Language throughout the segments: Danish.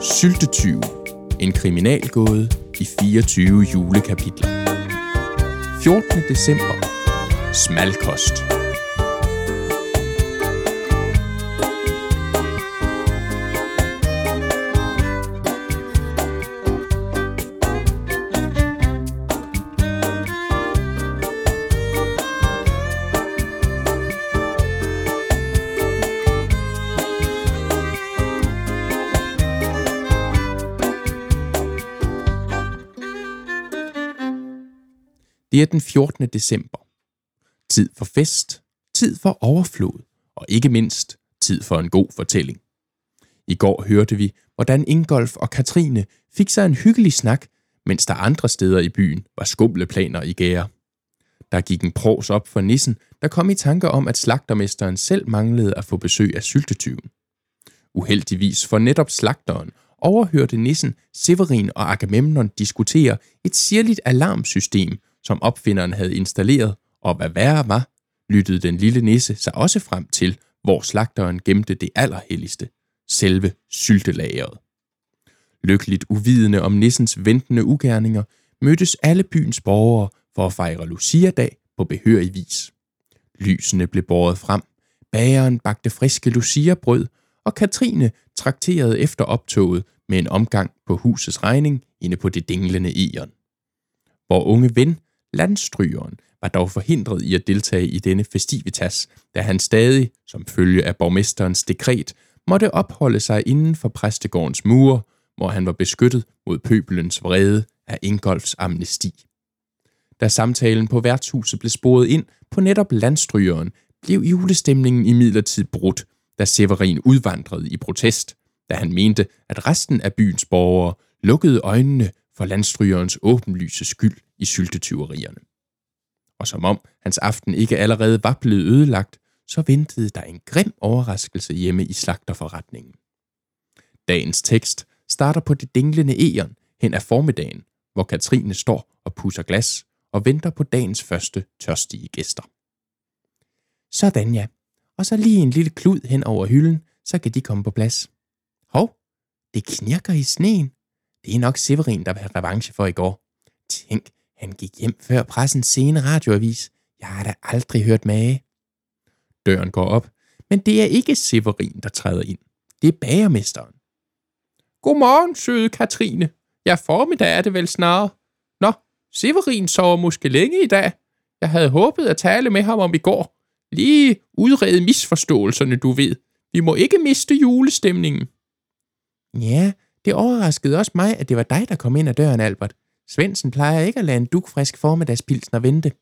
Syltetyve. En kriminalgåde i 24 julekapitler. 14. december. Smalkost. Det er den 14. december. Tid for fest, tid for overflod, og ikke mindst tid for en god fortælling. I går hørte vi, hvordan Ingolf og Katrine fik sig en hyggelig snak, mens der andre steder i byen var skumle planer i gære. Der gik en pros op for nissen, der kom i tanke om, at slagtermesteren selv manglede at få besøg af syltetyven. Uheldigvis for netop slagteren overhørte nissen Severin og Agamemnon diskutere et sirligt alarmsystem, som opfinderen havde installeret, og hvad værre var, lyttede den lille nisse sig også frem til, hvor slagteren gemte det allerhelligste, selve syltelageret. Lykkeligt uvidende om nissens ventende ugerninger, mødtes alle byens borgere for at fejre Lucia-dag på behørig vis. Lysene blev båret frem, bageren bagte friske Lucia-brød, og Katrine trakterede efter optoget med en omgang på husets regning inde på det dinglende egen. Hvor unge ven Landstrygeren var dog forhindret i at deltage i denne festivitas, da han stadig, som følge af borgmesterens dekret, måtte opholde sig inden for præstegårdens mure, hvor han var beskyttet mod pøbelens vrede af Ingolfs amnesti. Da samtalen på værtshuset blev sporet ind på netop landstrygeren, blev julestemningen i brudt, da Severin udvandrede i protest, da han mente, at resten af byens borgere lukkede øjnene for landstrygerens åbenlyse skyld i syltetyverierne. Og som om hans aften ikke allerede var blevet ødelagt, så ventede der en grim overraskelse hjemme i slagterforretningen. Dagens tekst starter på det dinglende egen hen af formiddagen, hvor Katrine står og pusser glas og venter på dagens første tørstige gæster. Sådan ja. Og så lige en lille klud hen over hylden, så kan de komme på plads. Hov, det knirker i sneen. Det er nok Severin, der vil have revanche for i går. Tænk, han gik hjem før pressens sene radioavis. Jeg har da aldrig hørt mage. Døren går op, men det er ikke Severin, der træder ind. Det er bagermesteren. Godmorgen, søde Katrine. Ja, formiddag er det vel snarere. Nå, Severin sover måske længe i dag. Jeg havde håbet at tale med ham om i går. Lige udrede misforståelserne, du ved. Vi må ikke miste julestemningen. Ja, det overraskede også mig, at det var dig, der kom ind ad døren, Albert. Svendsen plejer ikke at lade en dukfrisk formiddagspilsner vente.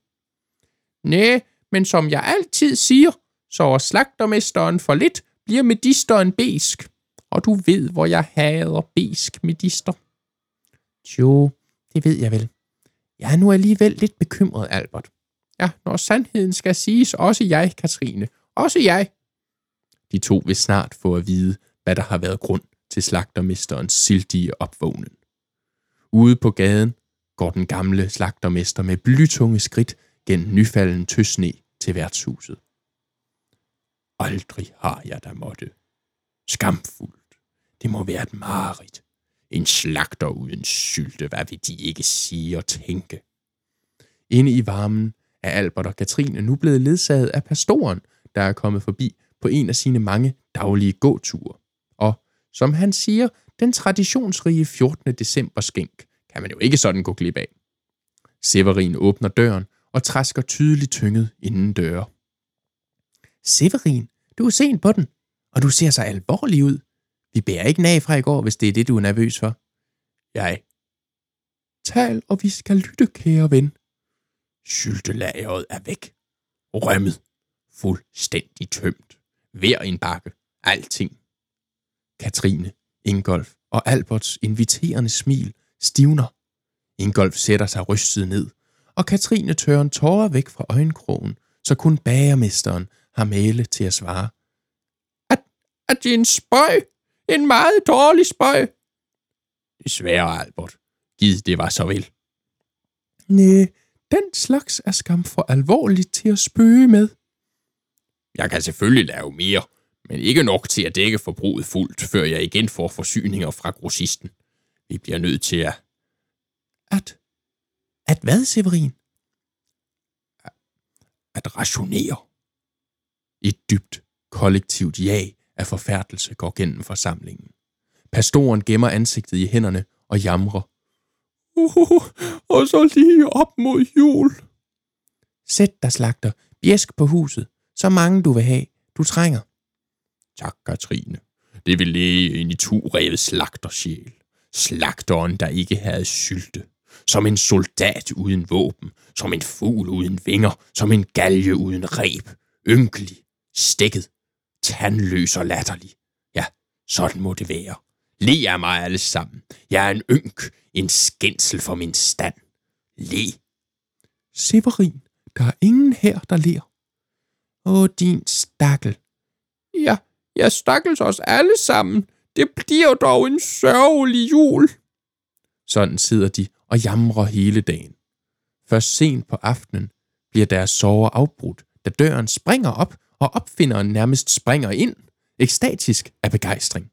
Næ, men som jeg altid siger, så er slagtermesteren for lidt, bliver medisteren besk. Og du ved, hvor jeg hader besk medister. Jo, det ved jeg vel. Jeg er nu alligevel lidt bekymret, Albert. Ja, når sandheden skal siges, også jeg, Katrine. Også jeg. De to vil snart få at vide, hvad der har været grund til slagtermesterens sildige opvågnen. Ude på gaden går den gamle slagtermester med blytunge skridt gennem nyfalden tøsne til værtshuset. Aldrig har jeg da måtte. Skamfuldt. Det må være et mareridt. En slagter uden sylte, hvad vil de ikke sige og tænke? Inde i varmen er Albert og Katrine nu blevet ledsaget af pastoren, der er kommet forbi på en af sine mange daglige gåture. Som han siger, den traditionsrige 14. december skænk kan man jo ikke sådan gå glip af. Severin åbner døren og træsker tydeligt tynget inden døre. Severin, du er sent på den, og du ser så alvorlig ud. Vi bærer ikke nag fra i går, hvis det er det, du er nervøs for. Jeg. Tal, og vi skal lytte, kære ven. Syltelageret er væk. Rømmet. Fuldstændig tømt. Hver en bakke. Alting. Katrine, Ingolf og Alberts inviterende smil stivner. Ingolf sætter sig rystet ned, og Katrine tørrer en tårer væk fra øjenkrogen, så kun bagermesteren har male til at svare. At, at det er en spøj? En meget dårlig spøj? Desværre, Albert. Gid det var så vel. Næh, den slags er skam for alvorligt til at spøge med. Jeg kan selvfølgelig lave mere, men ikke nok til at dække forbruget fuldt, før jeg igen får forsyninger fra grossisten. Vi bliver nødt til at... At? At hvad, Severin? At rationere. Et dybt, kollektivt ja af forfærdelse går gennem forsamlingen. Pastoren gemmer ansigtet i hænderne og jamrer. Uh, og så lige op mod jul. Sæt dig, slagter. Bjæsk på huset. Så mange du vil have. Du trænger. Tak, Katrine. Det vil læge ind i to revet slagtersjæl. Slagteren, der ikke havde sylte. Som en soldat uden våben. Som en fugl uden vinger. Som en galge uden reb. Ynkelig. Stikket. Tandløs og latterlig. Ja, sådan må det være. Le af mig alle sammen. Jeg er en ynk, en skændsel for min stand. Le. Severin, der er ingen her, der ler. Åh, din stakkel. Ja, jeg stakkels os alle sammen. Det bliver dog en sørgelig jul. Sådan sidder de og jamrer hele dagen. Først sent på aftenen bliver deres sover afbrudt, da døren springer op, og opfinderen nærmest springer ind, ekstatisk af begejstring.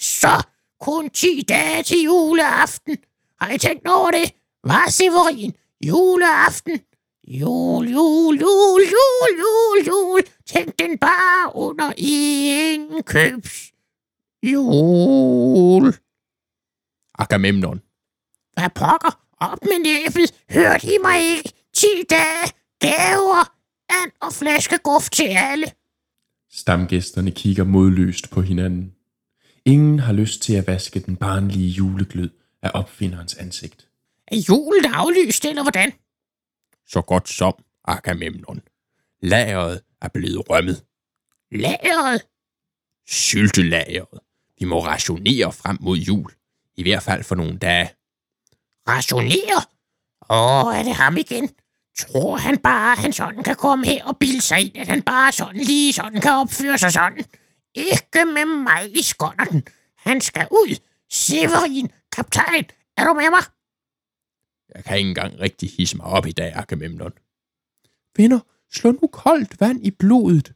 Så kun 10 dage til juleaften. Har I tænkt over det? Hvad, Severin? Juleaften. Jul, jul, jul, jul, jul, jul. Tænk den bare under indkøbs. Jul. Agamemnon. Hvad pokker? Op med næbet. Hørte I mig ikke? 10 dage. Gaver. And og flaskeguft til alle. Stamgæsterne kigger modløst på hinanden. Ingen har lyst til at vaske den barnlige juleglød af opfinderens ansigt. Er julen aflyst, eller hvordan? Så godt som, Agamemnon. Lageret er blevet rømmet. Lageret? Syltelageret. Vi må rationere frem mod jul. I hvert fald for nogle dage. Rationere? Åh, er det ham igen? Tror han bare, at han sådan kan komme her og bilde sig ind, at han bare sådan lige sådan kan opføre sig sådan? Ikke med mig i skånderten. Han skal ud. Severin, kaptajn, er du med mig? Jeg kan ikke engang rigtig hisse mig op i dag, Agamemnon. Venner, slå nu koldt vand i blodet.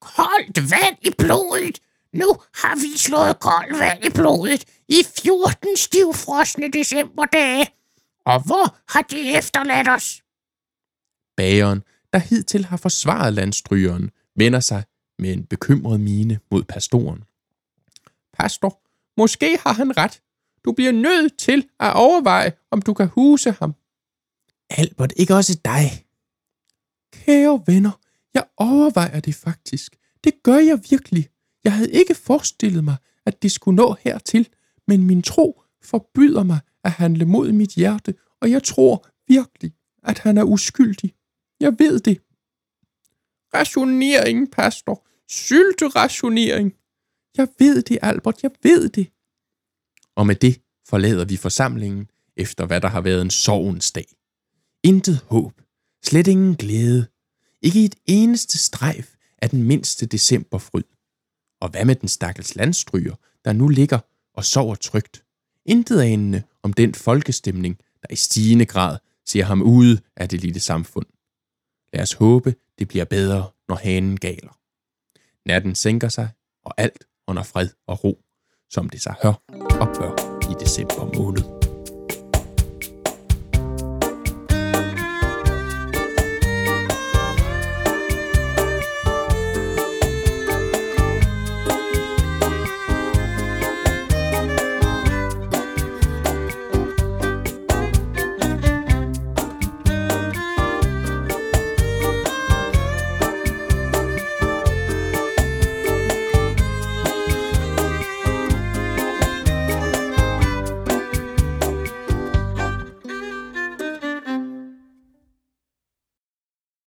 Koldt vand i blodet? Nu har vi slået koldt vand i blodet i 14 stivfrosne decemberdage. Og hvor har de efterladt os? Bageren, der hidtil har forsvaret landstrygeren, vender sig med en bekymret mine mod pastoren. Pastor, måske har han ret. Du bliver nødt til at overveje, om du kan huse ham. Albert, ikke også dig. Kære venner, jeg overvejer det faktisk. Det gør jeg virkelig. Jeg havde ikke forestillet mig, at det skulle nå hertil, men min tro forbyder mig at handle mod mit hjerte, og jeg tror virkelig, at han er uskyldig. Jeg ved det. Rationering, pastor. Sylterationering. Jeg ved det, Albert, jeg ved det. Og med det forlader vi forsamlingen, efter hvad der har været en sovens dag. Intet håb, slet ingen glæde, ikke et eneste strejf af den mindste decemberfryd. Og hvad med den stakkels landstryger, der nu ligger og sover trygt? Intet anende om den folkestemning, der i stigende grad ser ham ude af det lille samfund. Lad os håbe, det bliver bedre, når hanen galer. Natten sænker sig, og alt under fred og ro, som det sig hør og bør i december måned.